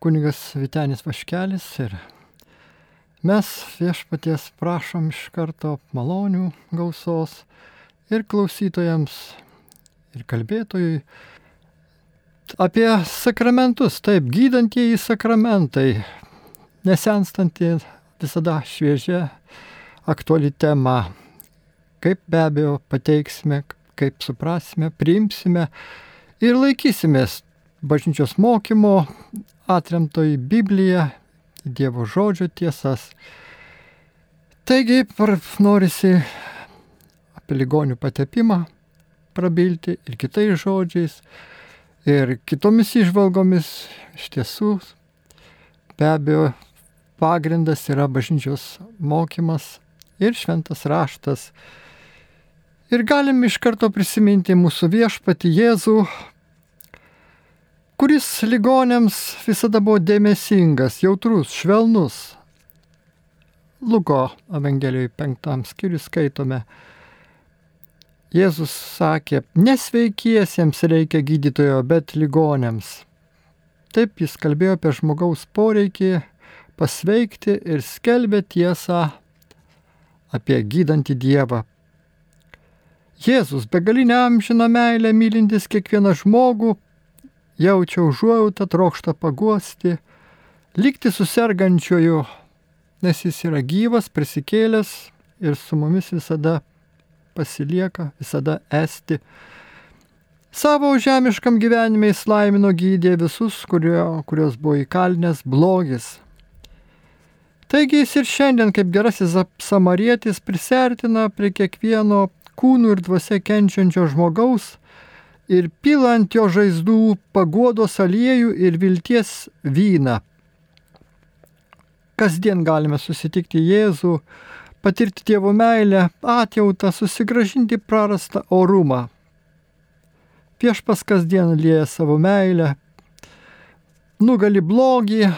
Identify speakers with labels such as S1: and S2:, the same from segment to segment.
S1: kunigas Vitenis Vaškelis ir mes viešpaties prašom iš karto malonių gausos ir klausytojams, ir kalbėtojui apie sakramentus, taip, gydantieji sakramentai, nesenstantieji visada šviežia, aktuali tema, kaip be abejo pateiksime, kaip suprasime, priimsime ir laikysimės bažnyčios mokymo atremto į Bibliją, Dievo žodžio tiesas. Taigi, norisi apie ligonių patepimą prabilti ir kitais žodžiais, ir kitomis išvalgomis. Iš tiesų, be abejo, pagrindas yra bažnyčios mokymas ir šventas raštas. Ir galim iš karto prisiminti mūsų viešpati Jėzų, kuris ligonėms visada buvo dėmesingas, jautrus, švelnus. Luko Evangelijoje penktam skyriui skaitome. Jėzus sakė, nesveikiesiems reikia gydytojo, bet ligonėms. Taip jis kalbėjo apie žmogaus poreikį pasveikti ir skelbė tiesą apie gydantį Dievą. Jėzus begalinę amžiną meilę mylintis kiekvieną žmogų jaučia užuojautą, trokšta paguosti, likti susirgančioju, nes jis yra gyvas, prisikėlęs ir su mumis visada pasilieka, visada esti. Savo žemiškam gyvenime jis laimino gydė visus, kurio, kurios buvo įkalinęs blogis. Taigi jis ir šiandien kaip gerasis samarietis prisertina prie kiekvieno kūnų ir dvasia kenčiančio žmogaus ir pilant jo žaizdų paguodos aliejų ir vilties vyną. Kasdien galime susitikti Jėzų, patirti Dievo meilę, atjautą, susigražinti prarastą orumą. Viešpas kasdien lieja savo meilę, nugali blogį,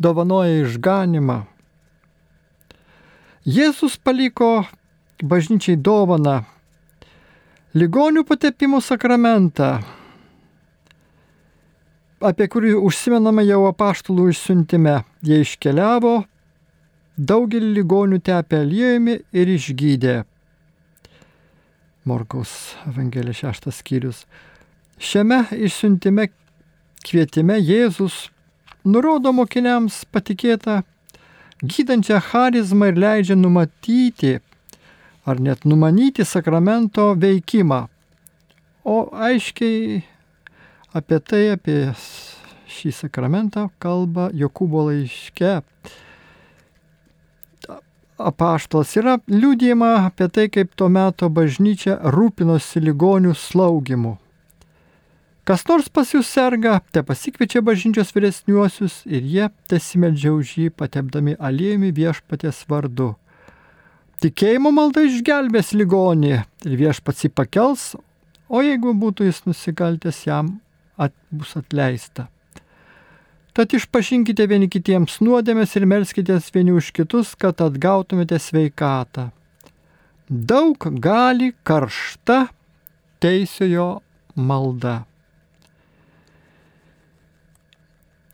S1: dovanoja išganimą. Jėzus paliko bažnyčiai dovaną Ligonių patepimo sakramentą, apie kurį užsimenama jau apaštalų išsiuntime. Jie iškeliavo, daugelį ligonių tepė aliejumi ir išgydė. Morkaus Evangelija šeštas skyrius. Šiame išsiuntime kvietime Jėzus nurodo mokiniams patikėtą gydančią charizmą ir leidžia numatyti ar net numanyti sakramento veikimą. O aiškiai apie tai, apie šį sakramentą kalba Jokūbo laiške. Apaštalas yra liūdėjama apie tai, kaip tuo metu bažnyčia rūpinosi ligonių slaugimu. Kas nors pas jūs serga, te pasikviečia bažnyčios vyresniuosius ir jie tesimeldžia už jį, patepdami aliejumi viešpatės vardu. Tikėjimo malda išgelbės ligonį ir viešpats jį pakels, o jeigu būtų jis nusikaltęs, jam at, bus atleista. Tad išpažinkite vieni kitiems nuodėmės ir melskitės vieni už kitus, kad atgautumėte sveikatą. Daug gali karšta teisiojo malda.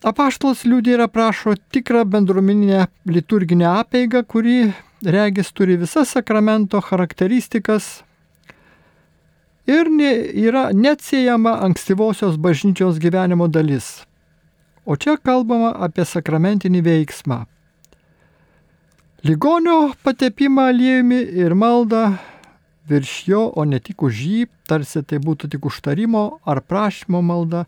S1: Apaštalas liūdė ir aprašo tikrą bendruomeninę liturginę apėgą, kuri regis turi visas sakramento charakteristikas ir yra neatsiejama ankstyvosios bažnyčios gyvenimo dalis. O čia kalbama apie sakramentinį veiksmą. Ligonio patepimą aliejumi ir maldą virš jo, o ne tik už jį, tarsi tai būtų tik užtarimo ar prašymo malda.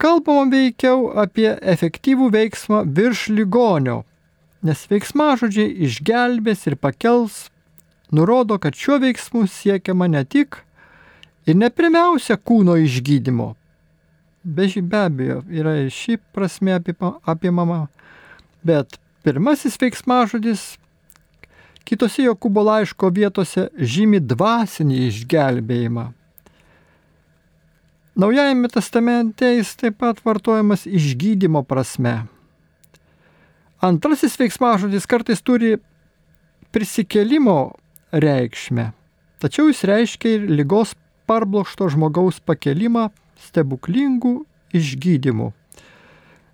S1: Kalbama veikiau apie efektyvų veiksmą virš ligonio, nes veiksmažodžiai išgelbės ir pakels, nurodo, kad šiuo veiksmu siekiama ne tik ir ne pirmiausia kūno išgydymo, be, be abejo yra ir ši prasme apimama, bet pirmasis veiksmažodis kitose Jokūbo laiško vietose žymi dvasinį išgelbėjimą. Naujajame testamente jis taip pat vartojamas išgydymo prasme. Antrasis veiksmažodis kartais turi prisikelimo reikšmę, tačiau jis reiškia ir lygos parblokšto žmogaus pakelimą stebuklingų išgydymų.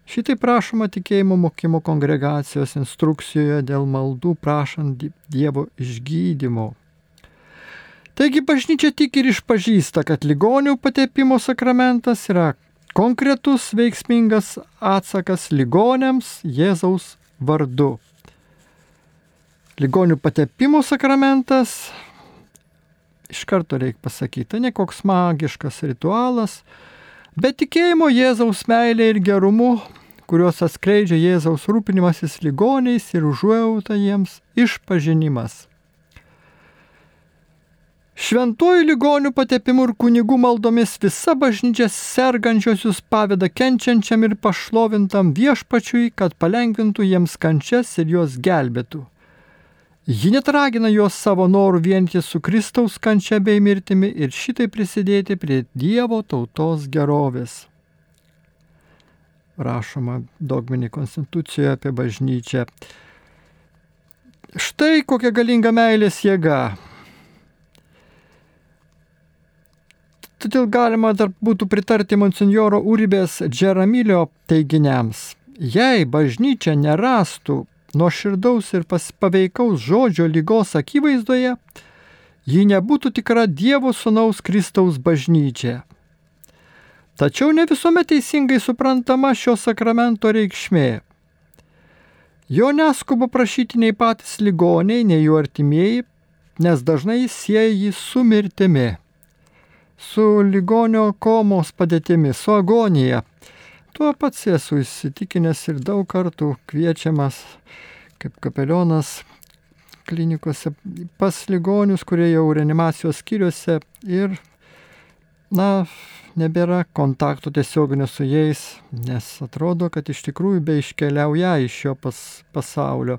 S1: Šitai prašoma tikėjimo mokymo kongregacijos instrukcijoje dėl maldų prašant Dievo išgydymo. Taigi bažnyčia tik ir išpažįsta, kad ligonių patepimo sakramentas yra konkretus veiksmingas atsakas ligonėms Jėzaus vardu. Ligonių patepimo sakramentas, iš karto reikia pasakyti, tai ne koks magiškas ritualas, bet tikėjimo Jėzaus meilė ir gerumu, kuriuos atskleidžia Jėzaus rūpinimasis ligoniais ir užuojauta jiems išpažinimas. Šventuoju ligonių patepimu ir kunigų maldomis visa bažnyčia sergančiosius paveda kenčiančiam ir pašlovintam viešpačiui, kad palengvintų jiems kančias ir juos gelbėtų. Ji net ragina juos savo norų vienyti su Kristaus kančia bei mirtimi ir šitai prisidėti prie Dievo tautos gerovės. Rašoma dogminė konstitucijoje apie bažnyčią. Štai kokia galinga meilės jėga. Todėl galima dar būtų pritarti monsinjoro Uribės Džeramilio teiginiams. Jei bažnyčia nerastų nuoširdaus ir paveikaus žodžio lygos akivaizdoje, ji nebūtų tikra Dievo Sūnaus Kristaus bažnyčia. Tačiau ne visuomet teisingai suprantama šio sakramento reikšmė. Jo neskuba prašyti nei patys ligoniai, nei jų artimieji, nes dažnai sieja jį su mirtimi, su ligonio komos padėtimi, su agonija, Tuo pats esu įsitikinęs ir daug kartų kviečiamas kaip kapelionas klinikose pas ligonius, kurie jau reanimacijos skyriuose ir, na, nebėra kontaktų tiesioginio su jais, nes atrodo, kad iš tikrųjų be iškeliauja iš šio pas, pasaulio,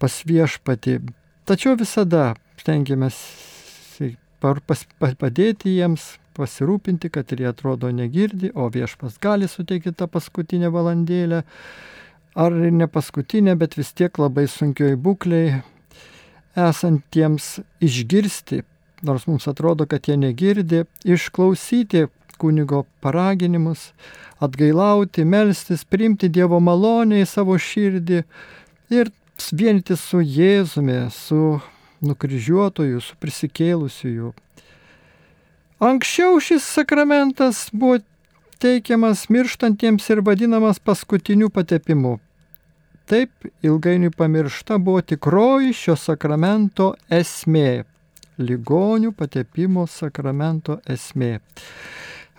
S1: pas viešpatį. Tačiau visada stengiamės pas, padėti jiems, pasirūpinti, kad ir jie atrodo negirdi, o viešpas gali suteikti tą paskutinę valandėlę, ar ne paskutinę, bet vis tiek labai sunkioj būkliai esantiems išgirsti, nors mums atrodo, kad jie negirdi, išklausyti kunigo paraginimus, atgailauti, melstis, priimti Dievo malonę į savo širdį ir vienyti su Jėzumi, su nukryžiuotoju, su prisikėlusiu. Anksčiau šis sakramentas buvo teikiamas mirštantiems ir vadinamas paskutiniu patepimu. Taip ilgainiui pamiršta buvo tikroji šio sakramento esmė - ligonių patepimo sakramento esmė.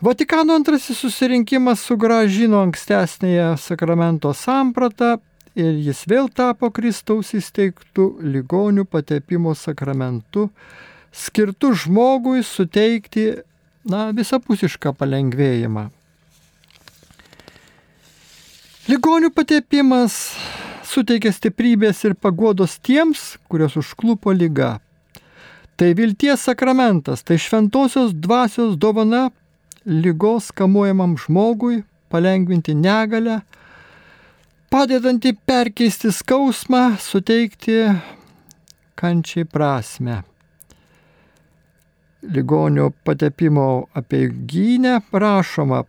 S1: Vatikano antrasis susirinkimas sugražino ankstesnėje sakramento sampratą ir jis vėl tapo Kristaus įsteigtų ligonių patepimo sakramentu skirtų žmogui suteikti na, visapusišką palengvėjimą. Ligonių patepimas suteikia stiprybės ir pagodos tiems, kurios užklupo lyga. Tai vilties sakramentas, tai šventosios dvasios dovana lygos kamuojamam žmogui palengvinti negalę, padedanti perkeisti skausmą, suteikti kančiai prasme. Ligonio patepimo apie gynę rašoma,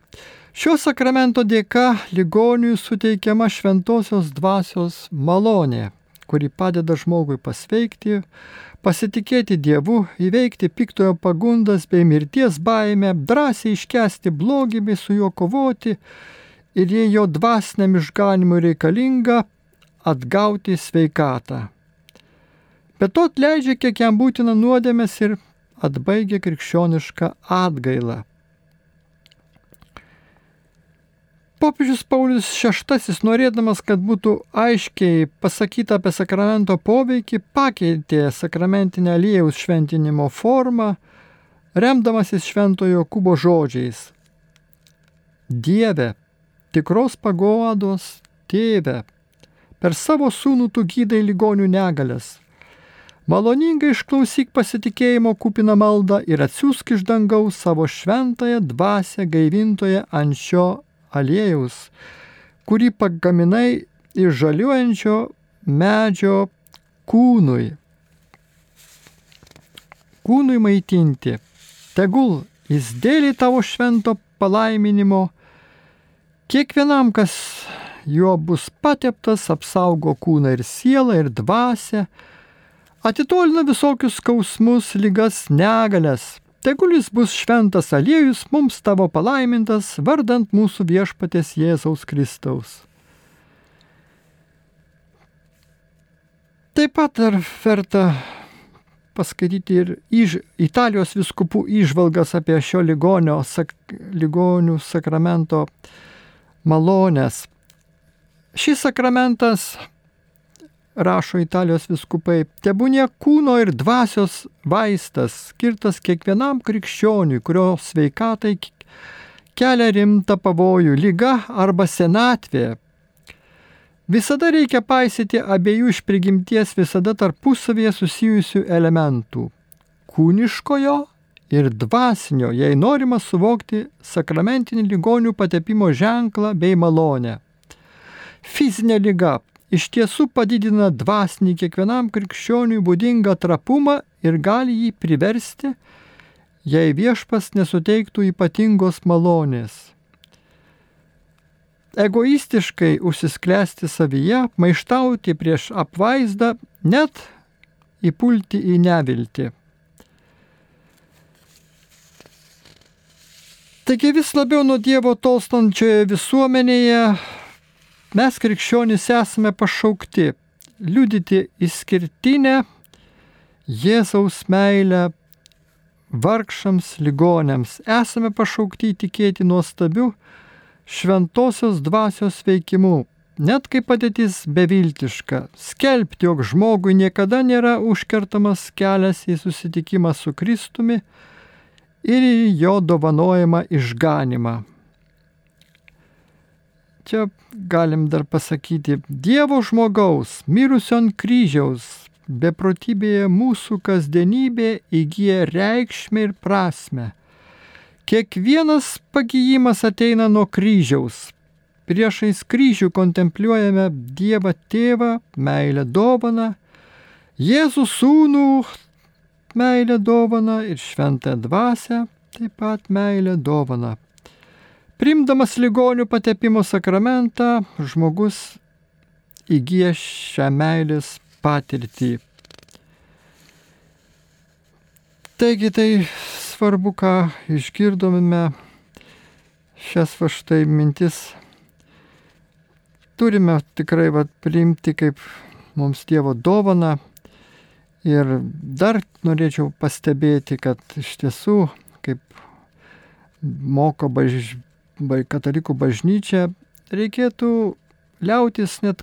S1: šio sakramento dėka ligoniui suteikiama šventosios dvasios malonė, kuri padeda žmogui pasveikti, pasitikėti Dievu, įveikti piktojo pagundas bei mirties baimę, drąsiai iškesti blogį bei su juo kovoti ir jei jo dvasiniam išganimui reikalinga, atgauti sveikatą. Bet to atleidžia, kiek jam būtina nuodėmės ir atbaigia krikščionišką atgailą. Popiežius Paulius VI, norėdamas, kad būtų aiškiai pasakyta apie sakramento poveikį, pakeitė sakramentinę aliejaus šventinimo formą, remdamasis šventojo kubo žodžiais. Dieve, tikros pagodos tėve, per savo sūnų tu gydai ligonių negalės, Maloningai išklausyk pasitikėjimo kupiną maldą ir atsiųsk iš dangaus savo šventąją dvasę gaivintoje ant šio aliejaus, kurį pagaminai iš žaliuojančio medžio kūnui. Kūnui maitinti. Tegul jis dėlį tavo švento palaiminimo Kiekvienam, kas juo bus pateptas, apsaugo kūną ir sielą ir dvasę, atitolina visokius skausmus, lygas, negalės. Tegul jis bus šventas aliejus mums tavo palaimintas, vardant mūsų viešpatės Jėzaus Kristaus. Taip pat dar verta paskaityti ir iš Italijos viskupų išvalgas apie šio ligonio, sak, ligonių sakramento malonės. Šis sakramentas, rašo Italijos viskupai, tebūnė kūno ir dvasios vaistas, skirtas kiekvienam krikščioniui, kurio sveikatai kelia rimtą pavojų, lyga arba senatvė. Visada reikia paisyti abiejų iš prigimties visada tarpusavėje susijusių elementų - kūniškojo ir dvasinio, jei norima suvokti sakramentinį ligonių patepimo ženklą bei malonę. Fizinė lyga iš tiesų padidina dvasinį kiekvienam krikščioniui būdingą trapumą ir gali jį priversti, jei viešpas nesuteiktų ypatingos malonės. Egoistiškai užsisklęsti savyje, maištauti prieš apvaizdą, net įpulti į neviltį. Taigi vis labiau nuo Dievo tolstančioje visuomenėje Mes krikščionys esame pašaukti liudyti išskirtinę Jėzaus meilę vargšams ligonėms. Esame pašaukti įtikėti nuostabiu šventosios dvasios veikimu, net kai padėtis beviltiška, skelbti, jog žmogui niekada nėra užkertamas kelias į susitikimą su Kristumi ir į jo dovanojimą išganimą. Čia galim dar pasakyti, Dievo žmogaus, mirusio ant kryžiaus, beprotybėje mūsų kasdienybė įgyja reikšmę ir prasme. Kiekvienas pagyjimas ateina nuo kryžiaus. Priešais kryžių kontempliuojame Dievą Tėvą, meilę dovaną, Jėzų sūnų, meilę dovaną ir šventą dvasę, taip pat meilę dovaną. Primdamas ligonių patepimo sakramentą, žmogus įgyja šią meilės patirtį. Taigi tai svarbu, ką išgirdome, šias va štai mintis turime tikrai va, priimti kaip mums Dievo dovana. Ir dar norėčiau pastebėti, kad iš tiesų, kaip moko baž katalikų bažnyčia, reikėtų liautis net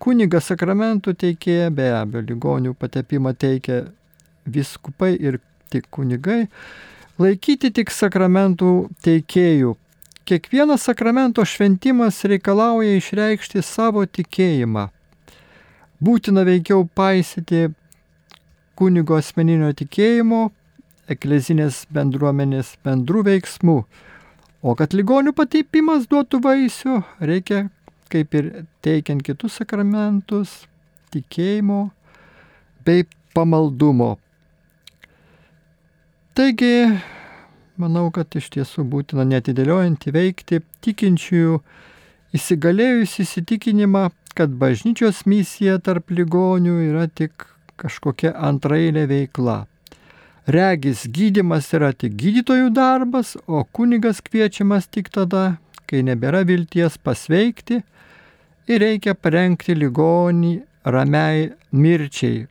S1: kunigas sakramentų teikėja, be abejo, ligonių patepimą teikia viskupai ir tik kunigai, laikyti tik sakramentų teikėjų. Kiekvienas sakramento šventimas reikalauja išreikšti savo tikėjimą. Būtina veikiau paisyti kunigo asmeninio tikėjimo, eklezinės bendruomenės bendrų veiksmų O kad ligonių pateipimas duotų vaisių, reikia, kaip ir teikiant kitus sakramentus, tikėjimo bei pamaldumo. Taigi, manau, kad iš tiesų būtina netidėliojant įveikti tikinčiųjų įsigalėjus įsitikinimą, kad bažnyčios misija tarp ligonių yra tik kažkokia antrailė veikla. Regis gydimas yra tik gydytojų darbas, o kunigas kviečiamas tik tada, kai nebėra vilties pasveikti ir reikia parengti ligonį ramiai mirčiai.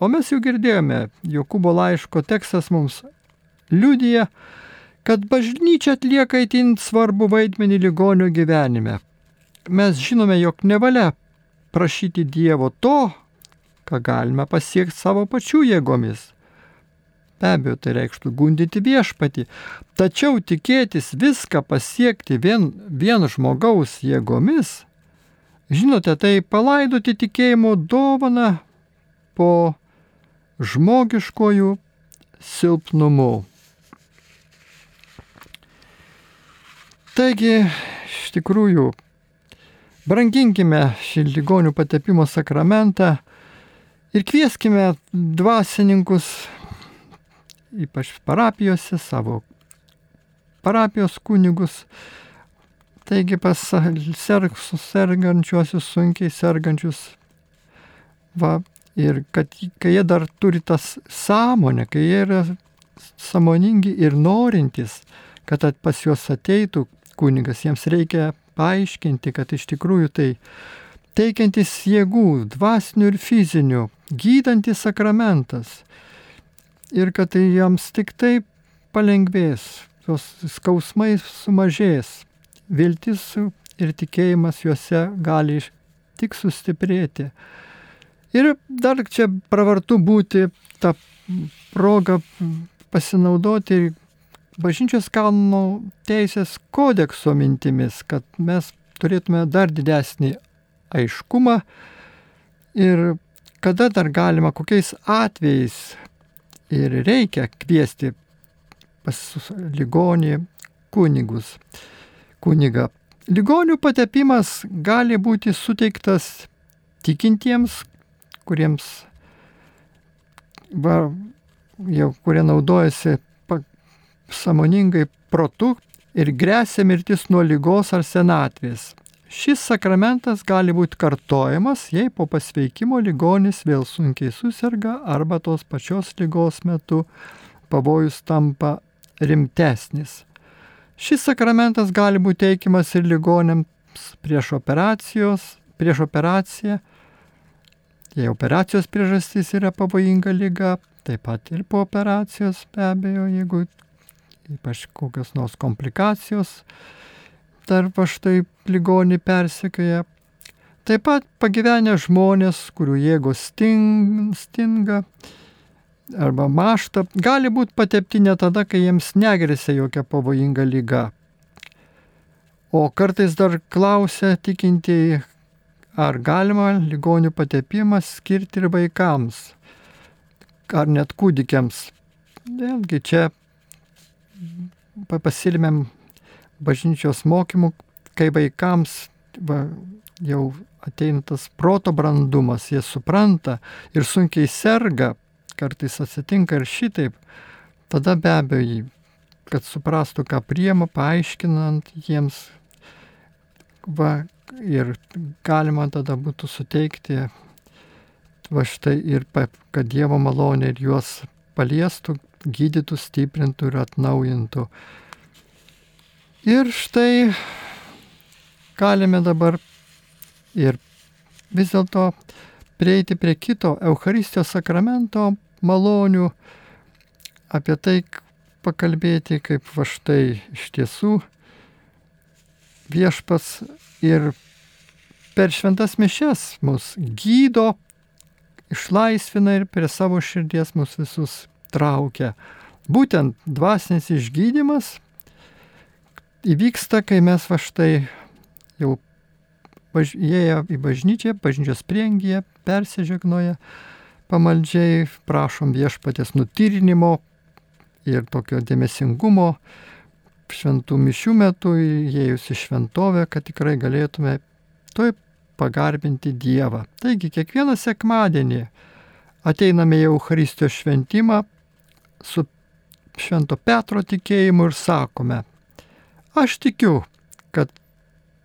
S1: O mes jau girdėjome, Jokūbo laiško tekstas mums liudija, kad bažnyčia atlieka įtin svarbu vaidmenį ligonio gyvenime. Mes žinome, jog nevalia prašyti Dievo to, ką galime pasiekti savo pačių jėgomis. Be abejo, tai reikštų gundyti viešpatį. Tačiau tikėtis viską pasiekti vien, vien žmogaus jėgomis, žinote, tai palaidoti tikėjimo dovaną po žmogiškojų silpnumu. Taigi, iš tikrųjų, branginkime šį ligonių patepimo sakramentą ir kvieskime dvasininkus ypač parapijose, savo parapijos kunigus, Taigi pas serg, sergančiuosius, sunkiai sergančius, va, ir kad kai jie dar turi tas sąmonę, kai jie yra samoningi ir norintys, kad pas juos ateitų kunigas, jiems reikia paaiškinti, kad iš tikrųjų tai teikiantis jėgų, dvasinių ir fizinių, gydantis sakramentas. Ir kad tai jiems tik taip palengvės, tos skausmai sumažės, viltis ir tikėjimas juose gali tik sustiprėti. Ir dar čia pravartu būti tą progą pasinaudoti bažnyčios kalno teisės kodekso mintimis, kad mes turėtume dar didesnį aiškumą ir kada dar galima, kokiais atvejais ir reikia kviesti pas ligonį kunigus, kunigą. Ligonių patepimas gali būti suteiktas tikintiems, kuriems, va, jau kurie naudojasi samoningai protu ir grėsia mirtis nuo lygos ar senatvės. Šis sakramentas gali būti kartojamas, jei po pasveikimo ligonis vėl sunkiai susirga arba tos pačios lygos metu pavojus tampa rimtesnis. Šis sakramentas gali būti teikiamas ir ligonėms prieš prieš operaciją, jei operacijos priežastys yra pavojinga lyga, taip pat ir po operacijos be abejo, jeigu ypač kokios nors komplikacijos tarp štai ligonį persikėja. Taip pat pagyvenę žmonės, kurių jėgos sting, stinga arba mašta, gali būti patepti ne tada, kai jiems negrėsia jokia pavojinga lyga. O kartais dar klausia tikintieji, ar galima ligonių patepimą skirti ir vaikams, ar net kūdikiams. Vėlgi čia pasilimėm bažnyčios mokymų, kai vaikams va, jau ateina tas proto brandumas, jie supranta ir sunkiai serga, kartais atsitinka ir šitaip, tada be abejo, kad suprastų, ką priema, paaiškinant jiems, va, ir galima tada būtų suteikti, va štai ir kad Dievo malonė ir juos paliestų, gydytų, stiprintų ir atnaujintų. Ir štai galime dabar ir vis dėlto prieiti prie kito Euharistijos sakramento malonių, apie tai pakalbėti, kaip va štai iš tiesų viešpas ir per šventas mišes mus gydo, išlaisvina ir prie savo širdies mus visus traukia. Būtent dvasinis išgydymas įvyksta, kai mes va štai jau įėję į bažnyčią, bažnyčios priengyje, persižegnoja, pamaldžiai prašom viešpatės nutyrinimo ir tokio dėmesingumo šventų mišių metu įėjus į šventovę, kad tikrai galėtume toj pagarbinti Dievą. Taigi kiekvieną sekmadienį ateiname į Euharistijos šventimą su Švento Petro tikėjimu ir sakome, aš tikiu, kad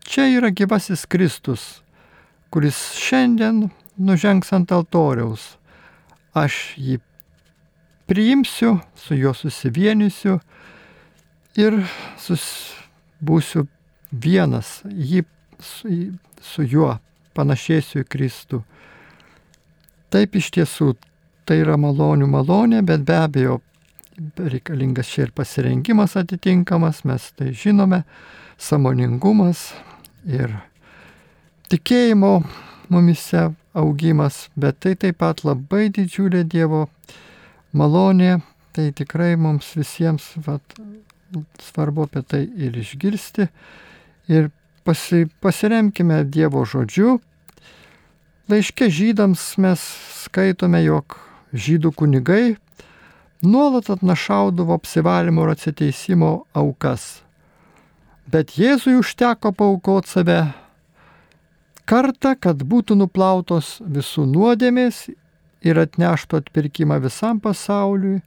S1: čia yra gyvasis Kristus, kuris šiandien nužengs ant altoriaus. Aš jį priimsiu, su juo susivienysiu ir sus, būsiu vienas, jį, su, su juo panašėsiu į Kristų. Taip iš tiesų tai yra malonių malonė, bet be abejo reikalingas čia ir pasirengimas atitinkamas, mes tai žinome, samoningumas ir tikėjimo mumise augimas, bet tai taip pat labai didžiulė Dievo malonė, tai tikrai mums visiems vat, svarbu apie tai ir išgirsti ir pasi, pasiremkime Dievo žodžiu. Laiške žydams mes skaitome, jog žydų kunigai nuolat atnašaudavo apsivalymo ir atsiteisimo aukas. Bet Jėzui užteko paukoti save kartą, kad būtų nuplautos visų nuodėmės ir atneštų atpirkimą visam pasauliui,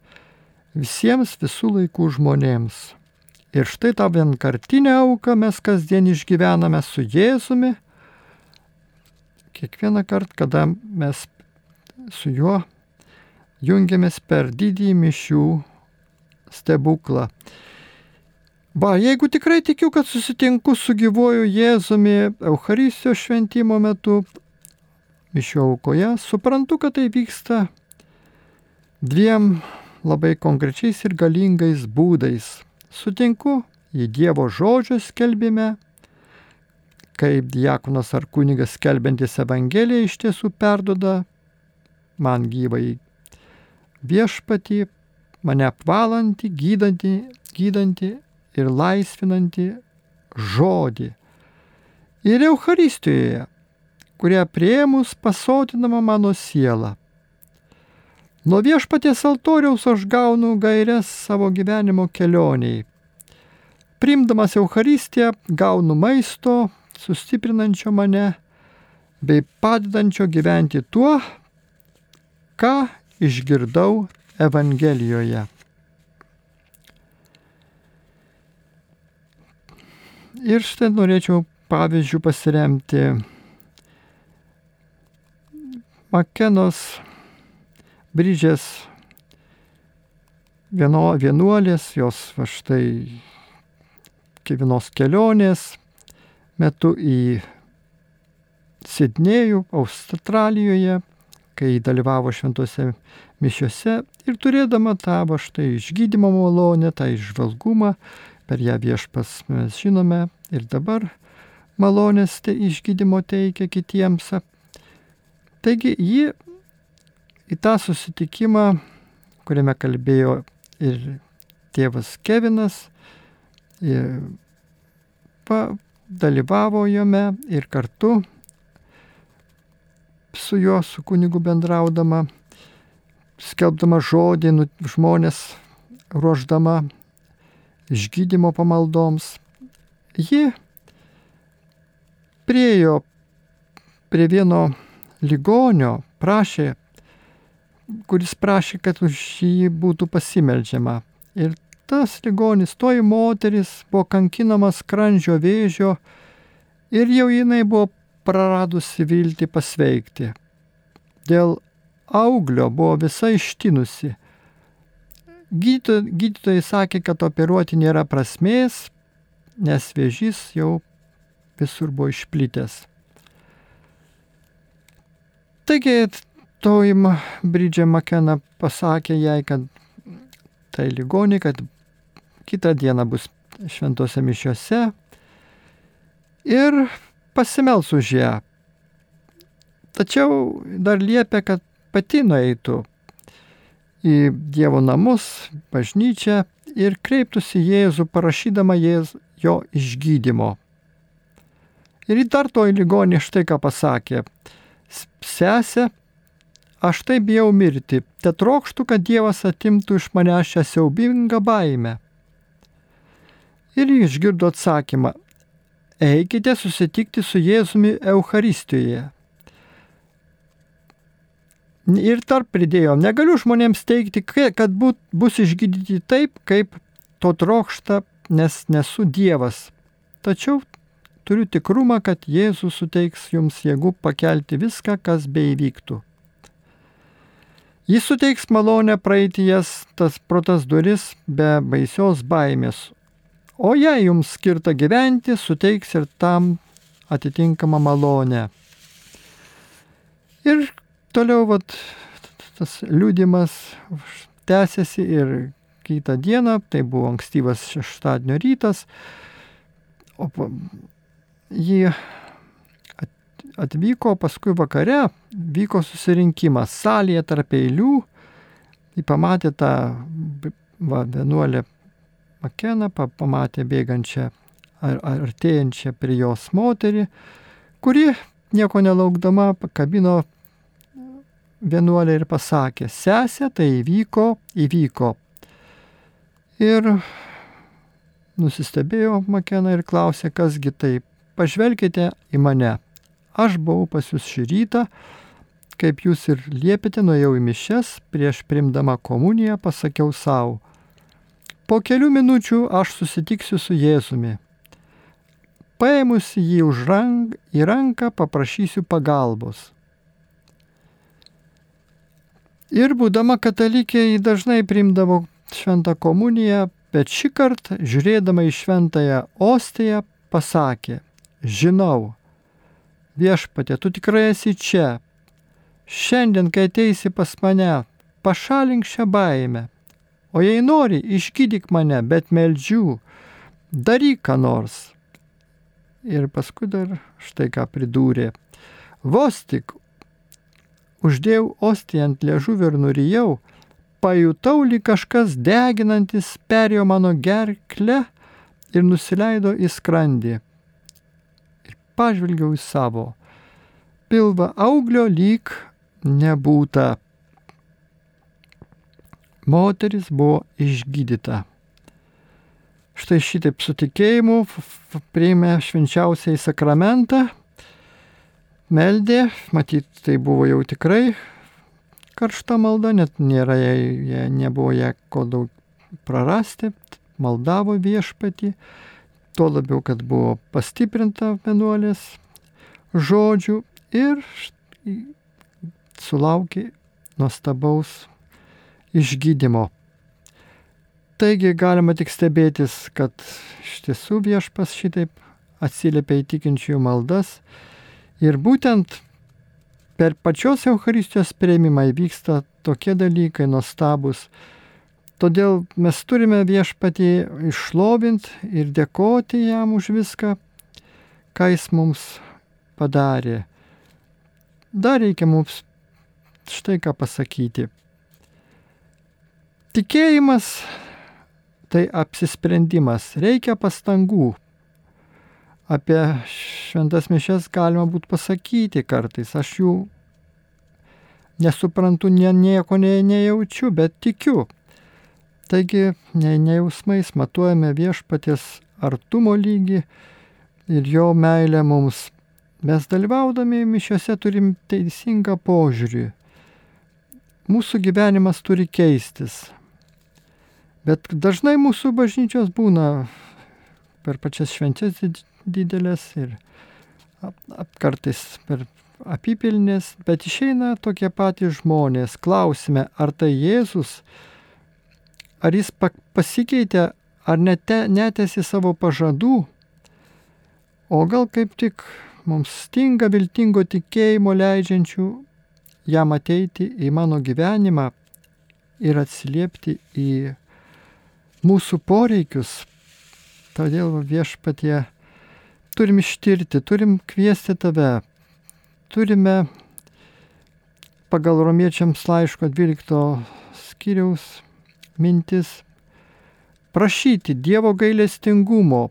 S1: visiems visų laikų žmonėms. Ir štai tą vienkartinę auką mes kasdien išgyvename su Jėzumi. Kiekvieną kartą, kada mes su juo jungiamės per didįjį mišių stebuklą. Va, jeigu tikrai tikiu, kad susitinku su gyvoju Jėzumi Eucharistijos šventimo metu, mišio aukoje, suprantu, kad tai vyksta dviem labai konkrečiais ir galingais būdais. Sutinku į Dievo žodžio skelbime, kaip diakonas ar kunigas skelbiantis Evangeliją iš tiesų perdoda man gyvai viešpatį, mane apvalantį, gydantį, gydantį ir laisvinantį žodį. Ir Euharistijoje, kurią prieimus pasotinama mano siela. Nuo viešpaties altoriaus aš gaunu gairias savo gyvenimo kelioniai. Primdamas Euharistiją gaunu maisto, sustiprinančio mane, bei padedančio gyventi tuo, ką išgirdau Evangelijoje. Ir štai norėčiau pavyzdžių pasiremti Makenos Bryžės vieno, vienuolės, jos va štai vienos kelionės metu į Sidnėjų, Australijoje, kai dalyvavo šventose mišiuose ir turėdama tą va štai išgydymo malonę, tą išvalgumą, per ją viešpas mes žinome ir dabar malonės te išgydymo teikia kitiems. Taigi ji į tą susitikimą, kuriame kalbėjo ir tėvas Kevinas, ir dalyvavo jame ir kartu su juo, su kunigu bendraudama, skelbdama žodį, nu, žmonės ruoždama išgydymo pamaldoms, ji priejo prie vieno ligonio, prašė, kuris prašė, kad už jį būtų pasimeldžiama. Ir tas ligonis, toji moteris buvo kankinama skrandžio vėžio ir jau jinai buvo praradusi viltį pasveikti. Dėl auglio buvo visai ištinusi Gydytojai sakė, kad operuoti nėra prasmės, nes vėžys jau visur buvo išplitęs. Taigi toji Bridžė Makena pasakė jai, kad tai ligonė, kad kitą dieną bus šventose mišiuose ir pasimels už ją. Tačiau dar liepia, kad pati nueitų į Dievo namus, bažnyčią ir kreiptųsi Jėzų parašydama Jėz, jo išgydymo. Ir į dar toj ligonį štai ką pasakė. Sesė, aš taip bijau mirti, te trokštų, kad Dievas atimtų iš manęs šią siaubingą baimę. Ir jis išgirdo atsakymą, eikite susitikti su Jėzumi Euharistijoje. Ir tarp pridėjo, negaliu žmonėms teikti, kad būt, bus išgydyti taip, kaip to trokšta, nes nesu Dievas. Tačiau turiu tikrumą, kad Jėzus suteiks jums jėgų pakelti viską, kas beivyktų. Jis suteiks malonę praeiti jas tas pro tas duris be baisios baimės, o jei jums skirta gyventi, suteiks ir tam atitinkamą malonę. Ir toliau vat, tas liūdimas tęsiasi ir kitą dieną, tai buvo ankstyvas šeštadienio rytas, o jį atvyko, paskui vakare vyko susirinkimas salėje tarp eilių, jį pamatė tą va, vienuolę Makeną, pamatė bėgančią ar artėjančią prie jos moterį, kuri nieko nelaukdama pakabino vienuolė ir pasakė, sesė, tai įvyko, įvyko. Ir nusistebėjo Makena ir klausė, kasgi taip, pažvelkite į mane. Aš buvau pas jūs šį rytą, kaip jūs ir liepėte, nuėjau į mišes, prieš primdama komuniją pasakiau savo, Po kelių minučių aš susitiksiu su Jėzumi. Paėmus jį už rank, į ranką paprašysiu pagalbos. Ir būdama katalikė, jį dažnai primdavo šventą komuniją, bet šį kartą, žiūrėdama į šventąją ostiją, pasakė, žinau, viešpatė, tu tikrai esi čia. Šiandien, kai ateisi pas mane, pašalink šią baimę. O jei nori, išgydyk mane, bet meldžiu, daryk ką nors. Ir paskui dar štai ką pridūrė. Vos tik uždėjau ostį ant liežuvio ir nurijau, pajutau lyg kažkas deginantis perėjo mano gerklę ir nusileido į skrandį. Ir pažvelgiau į savo pilvą auglio lyg nebūta. Moteris buvo išgydyta. Štai šitaip su tikėjimu priėmė švenčiausiai sakramentą meldė, matyt, tai buvo jau tikrai karšta malda, net nėra, jie, nebuvo jie ko daug prarasti, maldavo viešpatį, tuo labiau, kad buvo pastiprinta vienuolės žodžių ir sulaukė nuostabaus išgydymo. Taigi galima tik stebėtis, kad iš tiesų viešpas šitaip atsiliepia į tikinčiųjų maldas Ir būtent per pačios Euharistijos prieimimą įvyksta tokie dalykai nuostabus. Todėl mes turime viešpatį išlovinti ir dėkoti jam už viską, ką jis mums padarė. Dar reikia mums štai ką pasakyti. Tikėjimas tai apsisprendimas, reikia pastangų, apie šventas mišes galima būtų pasakyti kartais. Aš jų nesuprantu, ne, nieko ne, nejaučiu, bet tikiu. Taigi, ne, nejausmais matuojame viešpaties artumo lygį ir jo meilę mums. Mes dalyvaudami mišiuose turim teisingą požiūrį. Mūsų gyvenimas turi keistis. Bet dažnai mūsų bažnyčios būna per pačias šventės didelės ir kartais per apipilnės, bet išeina tokie patys žmonės. Klausime, ar tai Jėzus, ar jis pasikeitė, ar nete, netesi savo pažadų, o gal kaip tik mums stinga viltingo tikėjimo leidžiančių jam ateiti į mano gyvenimą ir atsiliepti į mūsų poreikius. Todėl viešpatie turim ištirti, turim kviesti tave, turime pagal romiečiams laiško 12 skyriaus mintis prašyti Dievo gailestingumo,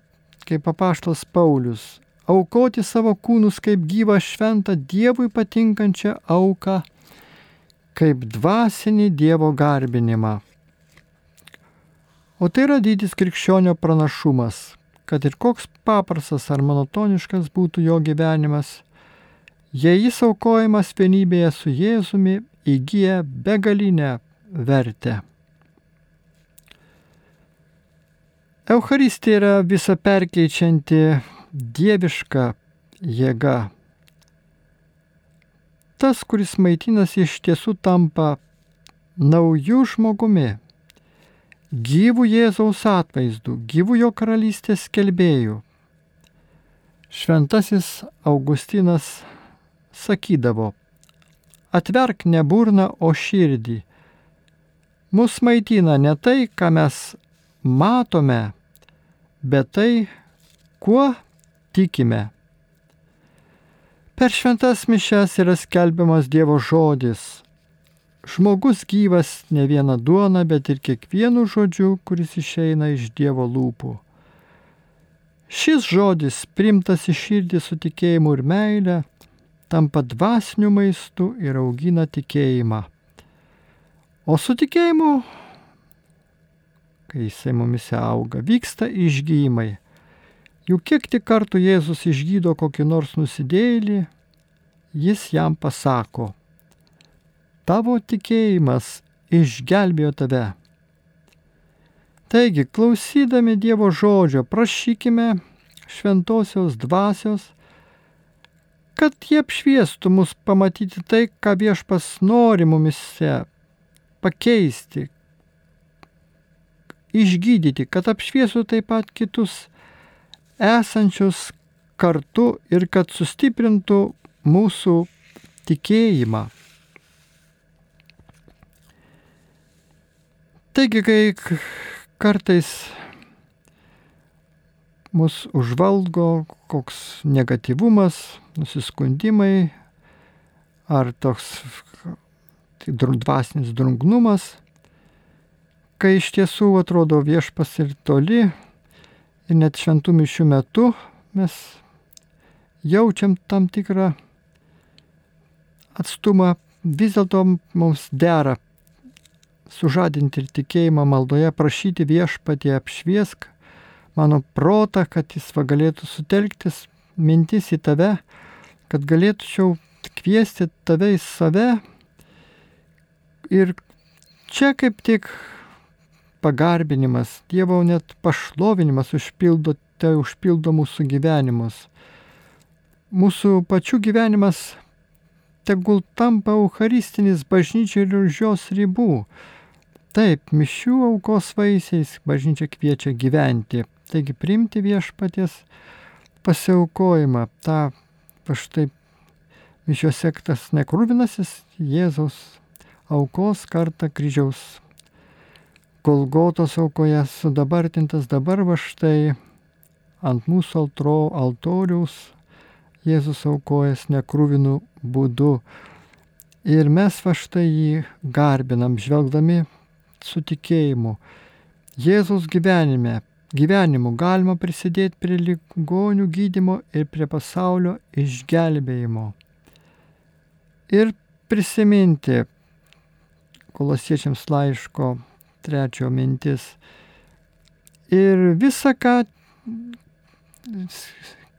S1: kaip apaštas Paulius, aukoti savo kūnus kaip gyvą šventą Dievui patinkančią auką, kaip dvasinį Dievo garbinimą. O tai yra dydis krikščionio pranašumas, kad ir koks paprastas ar monotoniškas būtų jo gyvenimas, jei jis aukojimas vienybėje su Jėzumi įgyja begalinę vertę. Eucharistija yra visa perkeičianti dieviška jėga. Tas, kuris maitinasi iš tiesų tampa naujų žmogumi gyvų Jėzaus atvaizdų, gyvų jo karalystės kelbėjų. Šventasis Augustinas sakydavo, atverk ne burną, o širdį. Mus maitina ne tai, ką mes matome, bet tai, kuo tikime. Per šventas mišes yra skelbiamas Dievo žodis, Žmogus gyvas ne viena duona, bet ir kiekvienu žodžiu, kuris išeina iš Dievo lūpų. Šis žodis, primtas į širdį su tikėjimu ir meile, tampa dvasiniu maistu ir augina tikėjimą. O su tikėjimu, kai jisai mumise auga, vyksta išgydymai. Juk kiek tik kartų Jėzus išgydo kokį nors nusidėlį, jis jam pasako, tavo tikėjimas išgelbėjo tave. Taigi, klausydami Dievo žodžio, prašykime šventosios dvasios, kad jie apšviestų mus pamatyti tai, ką viešpas nori mumise pakeisti, išgydyti, kad apšviesų taip pat kitus esančius kartu ir kad sustiprintų mūsų tikėjimą. Taigi, kai kartais mus užvalgo koks negativumas, nusiskundimai ar toks dvasinis drungnumas, kai iš tiesų atrodo viešpas ir toli ir net šventų mišių metu mes jaučiam tam tikrą atstumą, vis dėlto mums dera sužadinti ir tikėjimą maldoje, prašyti viešpatį apšviesk mano protą, kad jis va galėtų sutelktis mintis į tave, kad galėčiau kviesti tave į save. Ir čia kaip tik pagarbinimas, Dievo net pašlovinimas užpildo, tai užpildo mūsų gyvenimus. Mūsų pačių gyvenimas tegul tampa eucharistinis bažnyčiai ir už jos ribų. Taip, mišių aukos vaisiais bažnyčia kviečia gyventi, Taigi priimti viešpaties pasiaukojimą, tą štai mišiuose tas nekrūvinasis Jėzaus aukos kartą kryžiaus Golgotos aukoje sudabartintas. Dabar va štai ant mūsų altro, altoriaus Jėzus aukojas nekrūvinų būdu. Ir mes va štai jį garbinam, žvelgdami su tikėjimu. Jėzus gyvenime gyvenimu galima prisidėti prie ligonių gydimo ir prie pasaulio išgelbėjimo. Ir prisiminti kolosiečiams laiško trečio mintis. Ir visą, ką,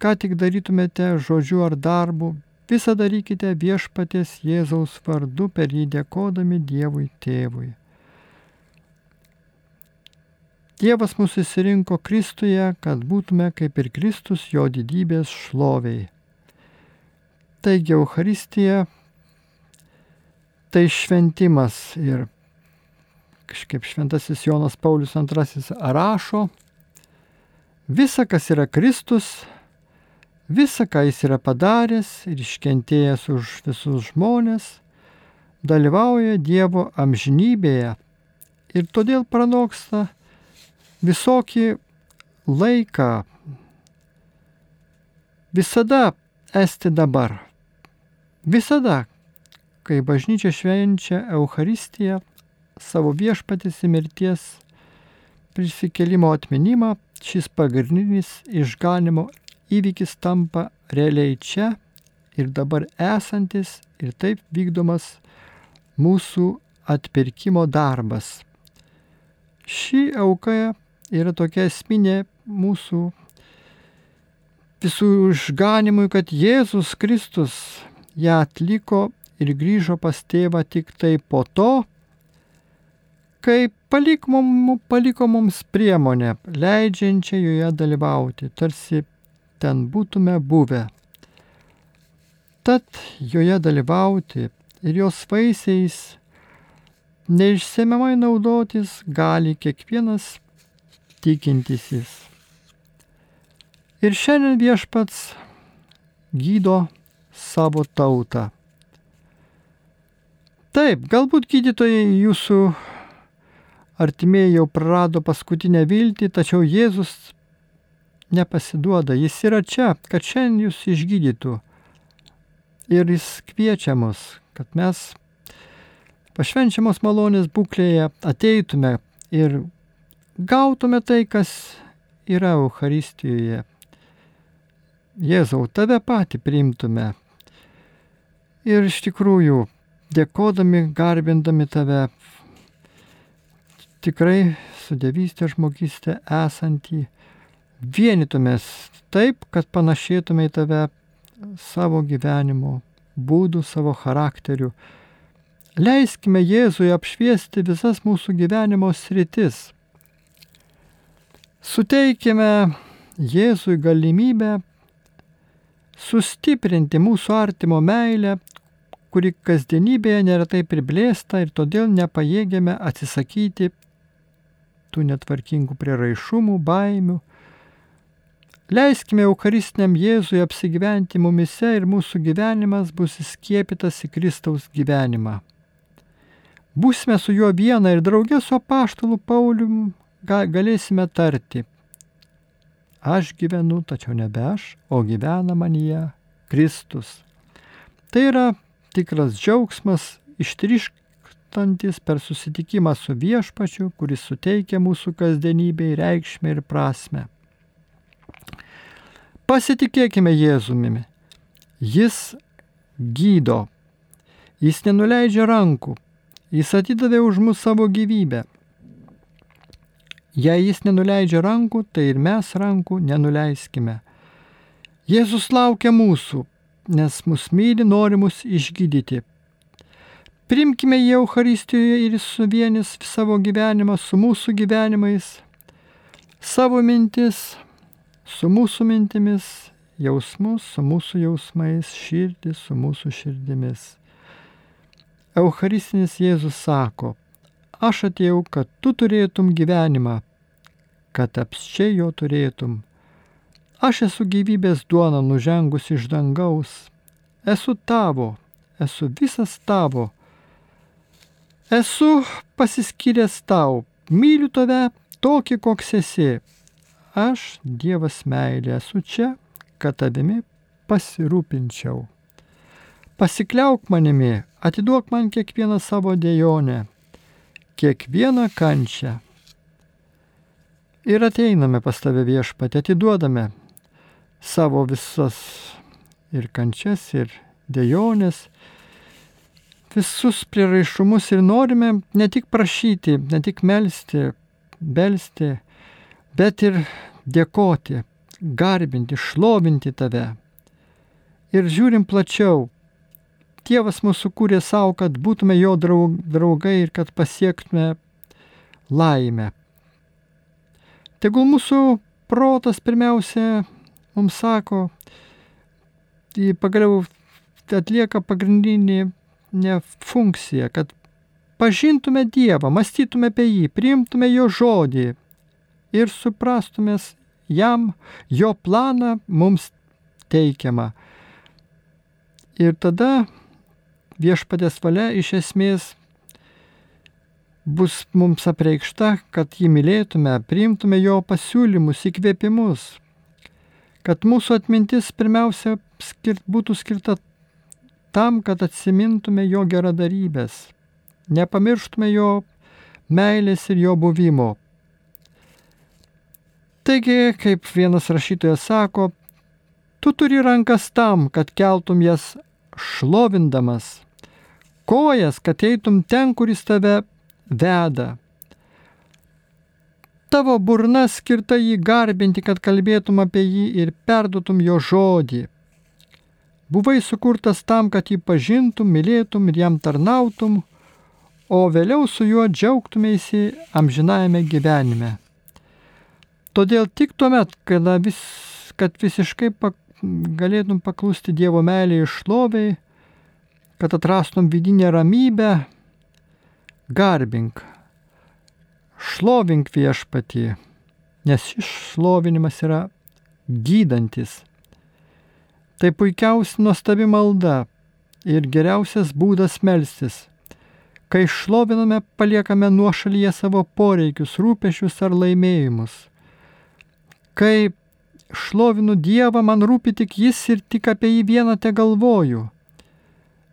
S1: ką tik darytumėte žodžiu ar darbu, visą darykite viešpatės Jėzaus vardu per jį dėkodami Dievui tėvui. Dievas mūsų įsirinko Kristuje, kad būtume kaip ir Kristus jo didybės šloviai. Taigi Euharistija tai šventimas ir kažkaip šventasis Jonas Paulius II rašo, visa, kas yra Kristus, visa, ką jis yra padaręs ir iškentėjęs už visus žmonės, dalyvauja Dievo amžinybėje ir todėl pranoksta visokį laiką visada esti dabar. Visada, kai bažnyčia švenčia Euharistiją, savo viešpatės mirties prisikelimo atminimą, šis pagrindinis išganimo įvykis tampa realiai čia ir dabar esantis ir taip vykdomas mūsų atpirkimo darbas. Ši auka yra tokia esminė mūsų visų išganimui, kad Jėzus Kristus ją atliko ir grįžo pas tėvą tik tai po to, kai palik mum, paliko mums priemonę, leidžiančią joje dalyvauti, tarsi ten būtume buvę. Tad joje dalyvauti ir jos vaisiais neišsemiamai naudotis gali kiekvienas tikintysis. Ir šiandien viešpats gydo savo tautą. Taip, galbūt gydytojai jūsų artimieji jau prarado paskutinę viltį, tačiau Jėzus nepasiduoda, jis yra čia, kad šiandien jūs išgydytų. Ir jis kviečia mus, kad mes pašvenčiamos malonės būklėje ateitume ir gautume tai, kas yra Euharistijoje. Jėzau, tave patį priimtume. Ir iš tikrųjų, dėkodami, garbindami tave, tikrai su dievystė žmogystė esantį, vienytumės taip, kad panašėtume į tave savo gyvenimo būdų, savo charakterių. Leiskime Jėzui apšviesti visas mūsų gyvenimo sritis Suteikime Jėzui galimybę sustiprinti mūsų artimo meilę, kuri kasdienybėje neretai priblėsta ir todėl nepajėgėme atsisakyti tų netvarkingų prieraišumų, baimių. Leiskime Eucharistiniam Jėzui apsigyventi mumise ir mūsų gyvenimas bus įskiepytas į Kristaus gyvenimą. Būsime su juo viena ir draugė su apaštalu Paulium galėsime tarti. Aš gyvenu, tačiau nebe aš, o gyvena manyje Kristus. Tai yra tikras džiaugsmas ištrišktantis per susitikimą su viešpačiu, kuris suteikia mūsų kasdienybei reikšmę ir prasme. Pasitikėkime Jėzumi. Jis gydo. Jis nenuleidžia rankų. Jis atidavė už mus savo gyvybę. Jei jis nenuleidžia rankų, tai ir mes rankų nenuleiskime. Jėzus laukia mūsų, nes mus myli, nori mus išgydyti. Primkime jį Euharistijoje ir jis suvienys savo gyvenimą su mūsų gyvenimais, savo mintis su mūsų mintimis, jausmus su mūsų jausmais, širdį su mūsų širdimis. Eucharistinis Jėzus sako, aš atėjau, kad tu turėtum gyvenimą, kad apščiai jo turėtum. Aš esu gyvybės duona nužengus iš dangaus. Esu tavo, esu visas tavo. Esu pasiskyręs tau, myliu tave tokį, koks esi. Aš, Dievas meilė, esu čia, kad tavimi pasirūpinčiau. Pasikliauk manimi, atiduok man kiekvieną savo dėjonę, kiekvieną kančią. Ir ateiname pas tave viešpatį, atiduodame savo visas ir kančias, ir dėjonės, visus prieraišumus ir norime ne tik prašyti, ne tik melstį, belsti, bet ir dėkoti, garbinti, šlovinti tave. Ir žiūrim plačiau. Dievas mūsų kūrė savo, kad būtume jo draugai ir kad pasiektume laimę. Tegul mūsų protas pirmiausia mums sako, pagaliau atlieka pagrindinį ne funkciją, kad pažintume Dievą, mąstytume apie jį, priimtume jo žodį ir suprastumės jam, jo planą mums teikiamą. Ir tada viešpatės valia iš esmės bus mums apreikšta, kad jį mylėtume, priimtume jo pasiūlymus, įkvėpimus, kad mūsų atmintis pirmiausia skirt, būtų skirta tam, kad atsimintume jo geradarybės, nepamirštume jo meilės ir jo buvimo. Taigi, kaip vienas rašytojas sako, tu turi rankas tam, kad keltum jas šlovindamas, kojas, kad eitum ten, kuris tave veda Tavo burna skirta jį garbinti, kad kalbėtum apie jį ir perduotum jo žodį. Buvai sukurtas tam, kad jį pažintum, mylėtum ir jam tarnautum, o vėliau su juo džiaugtumėsi amžinajame gyvenime. Todėl tik tuomet, kada vis, kad visiškai pak, galėtum paklusti Dievo meilį išloviai, kad atrastum vidinę ramybę, garbink šlovink viešpatį, nes šis šlovinimas yra gydantis. Tai puikiausia nuostabi malda ir geriausias būdas melstis. Kai šloviname, paliekame nuo šalyje savo poreikius, rūpešius ar laimėjimus. Kai šlovinu Dievą, man rūpi tik Jis ir tik apie jį vieną te galvoju.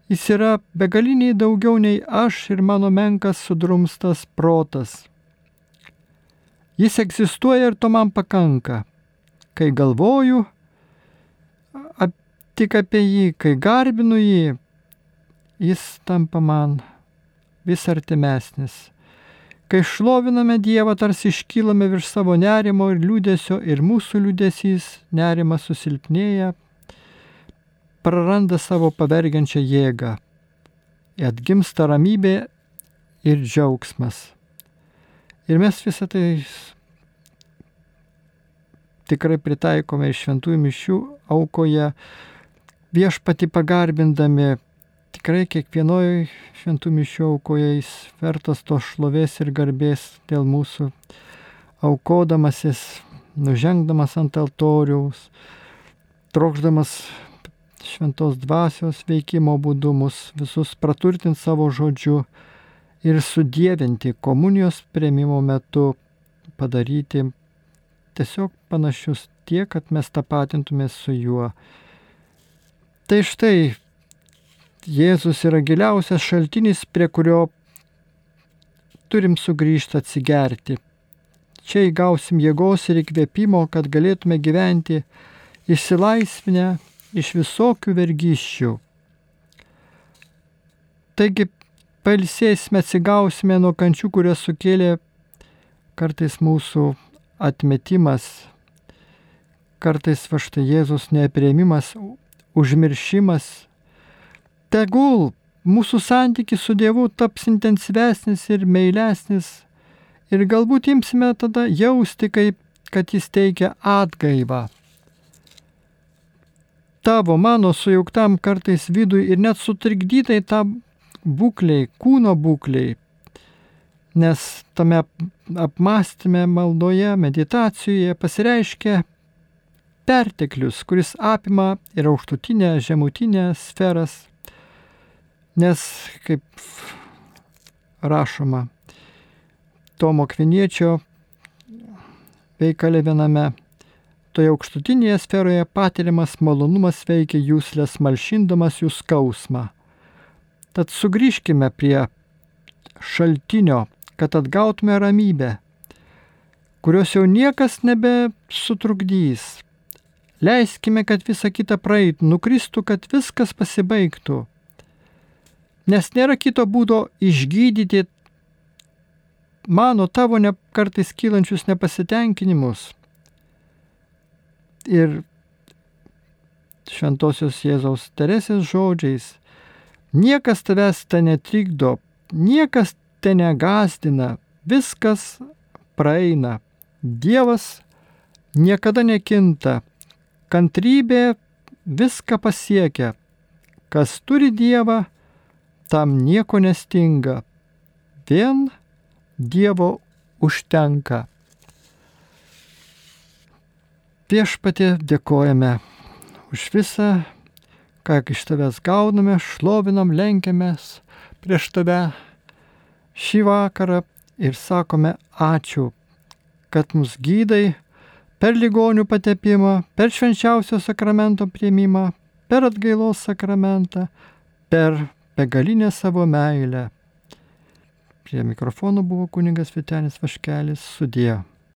S1: Jis yra begaliniai daugiau nei aš ir mano menkas sudrumstas protas. Jis egzistuoja ir to man pakanka. Kai galvoju ap, tik apie jį, kai garbinu jį, jis tampa man vis artimesnis. Kai šloviname Dievą, tarsi iškylame virš savo nerimo ir liūdėsio ir mūsų liūdėsys, nerimas susilpnėja, praranda savo pavergiančią jėgą, atgimsta ramybė ir džiaugsmas. Ir mes visą tai tikrai pritaikome ir šventųjų mišių aukoje, viešpati pagarbindami, tikrai kiekvienoje šventų mišių aukoje jis vertas to šlovės ir garbės dėl mūsų, aukodamasis, nužengdamas ant altoriaus, trokšdamas šventos dvasios veikimo būdu mus visus praturtinti savo žodžiu ir sudėvinti komunijos prieimimo metu, padaryti tiesiog panašius tiek, kad mes tapatintume su juo. Tai štai Jėzus yra giliausias šaltinis, prie kurio turim sugrįžti atsigerti. Čia įgausim jėgos ir įkvėpimo, kad galėtume gyventi išsilaisvinę iš visokių vergyščių. Taigi pailsėsime, atsigausime nuo kančių, kurias sukėlė kartais mūsų atmetimas, kartais va štai Jėzus neprieimimas, užmiršimas. Tegul mūsų santykis su Dievu taps intensyvesnis ir meilesnis ir galbūt imsime tada jausti, kaip, kad Jis teikia atgaivą. Tavo, mano sujauktam kartais vidui ir net sutrikdytai tam būkliai, kūno būkliai, nes tame apmąstymė maldoje, meditacijoje pasireiškia perteklius, kuris apima ir aukštutinę, žemutinę sferas, nes, kaip rašoma Tomo Kviniečio veikale viename, toje aukštutinėje sferoje patiriamas malonumas veikia jūslės malšindamas jų skausmą. Tad sugrįžkime prie šaltinio kad atgautume ramybę, kurios jau niekas nebesutrukdys. Leiskime, kad visa kita praeitų, nukristų, kad viskas pasibaigtų. Nes nėra kito būdo išgydyti mano tavo ne, kartais kylančius nepasitenkinimus. Ir šventosios Jėzaus Teresės žodžiais, niekas tavęs te netrikdo, niekas te negazdina, viskas praeina. Dievas niekada nekinta, kantrybė viską pasiekia. Kas turi Dievą, tam nieko nestinga. Vien Dievo užtenka. Viešpatė dėkojame už visą, ką iš tavęs gauname, šlovinam, lenkiamės prieš tave šį vakarą ir sakome ačiū, kad mus gydai per ligonių patepimą, per švenčiausio sakramento prieimimą, per atgailos sakramentą, per begalinę savo meilę. Prie mikrofono buvo kuningas Vitenis Vaškelis sudėjo.